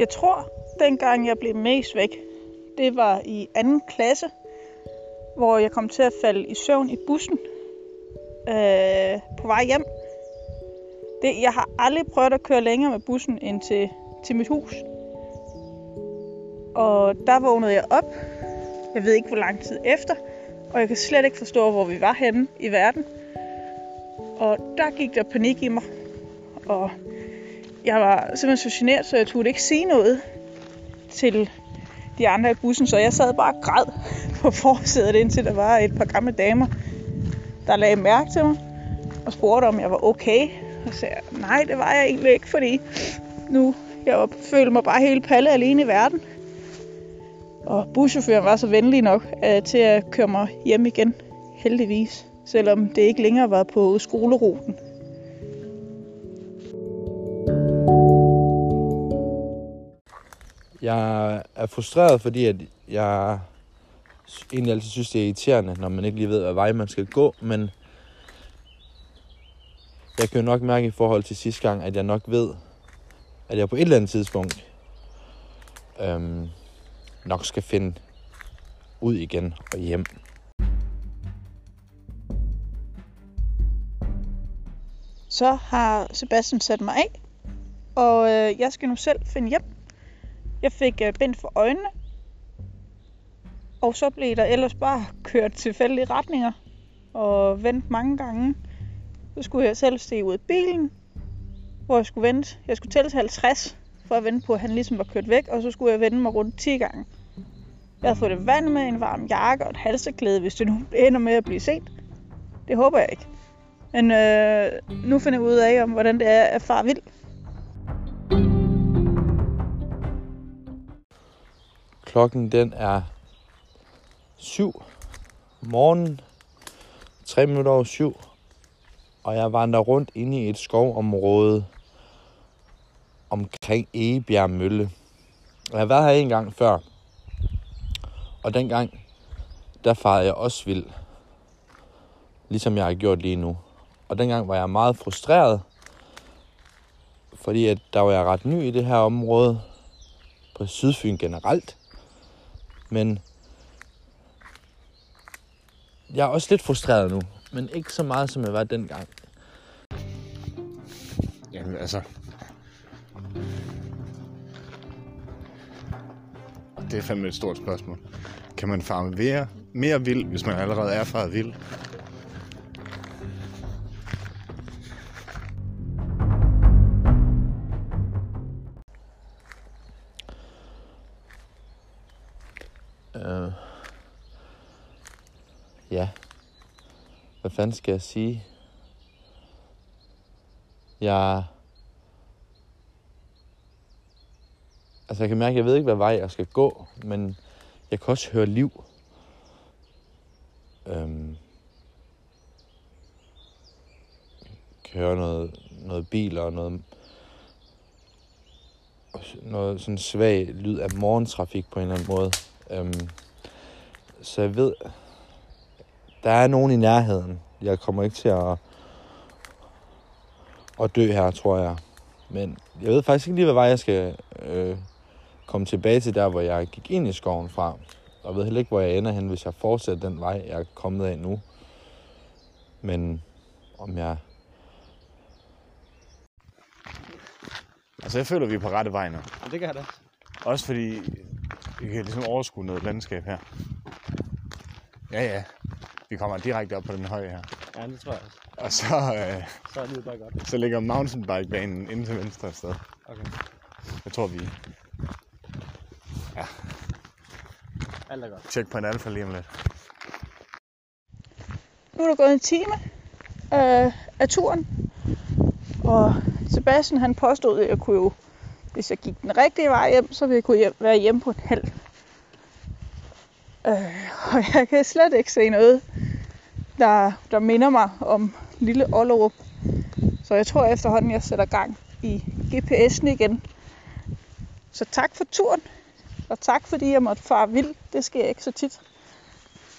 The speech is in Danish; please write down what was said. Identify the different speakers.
Speaker 1: Jeg tror, dengang jeg blev mest væk, det var i anden klasse, hvor jeg kom til at falde i søvn i bussen øh, på vej hjem. Det, jeg har aldrig prøvet at køre længere med bussen end til, til mit hus. Og der vågnede jeg op. Jeg ved ikke, hvor lang tid efter. Og jeg kan slet ikke forstå, hvor vi var henne i verden. Og der gik der panik i mig. Og jeg var simpelthen så generet, så jeg turde ikke sige noget til de andre i bussen. Så jeg sad bare og græd på forsædet, indtil der var et par gamle damer, der lagde mærke til mig og spurgte, om jeg var okay. Og sagde, nej, det var jeg egentlig ikke, fordi nu jeg var, følte mig bare helt palle alene i verden. Og buschaufføren var så venlig nok uh, til at køre mig hjem igen, heldigvis. Selvom det ikke længere var på skoleruten.
Speaker 2: Jeg er frustreret, fordi at jeg egentlig altid synes, det er irriterende, når man ikke lige ved, hvad vej man skal gå, men jeg kan jo nok mærke i forhold til sidste gang, at jeg nok ved, at jeg på et eller andet tidspunkt øhm, nok skal finde ud igen og hjem.
Speaker 1: Så har Sebastian sat mig af, og øh, jeg skal nu selv finde hjem. Jeg fik øh, bind for øjnene, og så blev der ellers bare kørt tilfældige retninger og vendt mange gange. Så skulle jeg selv se ud af bilen, hvor jeg skulle vente. Jeg skulle tælle til 50 for at vente på, at han ligesom var kørt væk, og så skulle jeg vende mig rundt 10 gange. Jeg havde fået det vand med, en varm jakke og et halseklæde, hvis det nu ender med at blive set. Det håber jeg ikke. Men øh, nu finder jeg ud af, om hvordan det er at far vild.
Speaker 2: Klokken den er 7 morgen, 3 minutter over 7, og jeg vandrer rundt inde i et skovområde omkring Egebjerg Mølle. Jeg har været her en gang før, og dengang, der farede jeg også vild, ligesom jeg har gjort lige nu. Og dengang var jeg meget frustreret, fordi at der var jeg ret ny i det her område, på Sydfyn generelt. Men jeg er også lidt frustreret nu, men ikke så meget, som jeg var dengang.
Speaker 3: Jamen altså... Det er fandme et stort spørgsmål. Kan man farme mere, mere vild, hvis man allerede er faret vild?
Speaker 2: Øh, ja. Hvad fanden skal jeg sige? Jeg... Altså, jeg kan mærke, at jeg ved ikke, hvad vej jeg skal gå, men jeg kan også høre liv. Øhm, jeg kan høre noget, noget biler og noget, noget sådan svag lyd af morgentrafik på en eller anden måde. Øhm, så jeg ved, der er nogen i nærheden. Jeg kommer ikke til at, at dø her, tror jeg. Men jeg ved faktisk ikke lige, hvad vej jeg skal øh, komme tilbage til der, hvor jeg gik ind i skoven fra. Og jeg ved heller ikke, hvor jeg ender hen, hvis jeg fortsætter den vej, jeg er kommet af nu. Men om jeg...
Speaker 3: Altså, jeg føler, vi er på rette vej nu.
Speaker 4: Ja, det jeg da.
Speaker 3: Også fordi vi kan ligesom overskue noget landskab her. Ja, ja. Vi kommer direkte op på den høje her.
Speaker 4: Ja, det tror jeg også.
Speaker 3: Og så, øh,
Speaker 4: Så er det bare godt.
Speaker 3: så ligger mountainbikebanen inde til venstre et sted.
Speaker 4: Okay.
Speaker 3: Jeg tror, vi
Speaker 4: Alt er godt.
Speaker 3: tjekker på en alfa lige om lidt.
Speaker 1: Nu er der gået en time øh, af turen. Og Sebastian han påstod, at jeg kunne jo, hvis jeg gik den rigtige vej hjem, så ville jeg kunne hjem, være hjemme på en halv. Øh, og jeg kan slet ikke se noget, der, der minder mig om lille Ollerup. Så jeg tror efterhånden, jeg sætter gang i GPS'en igen. Så tak for turen. Og tak fordi jeg måtte fare vild. Det sker ikke så tit.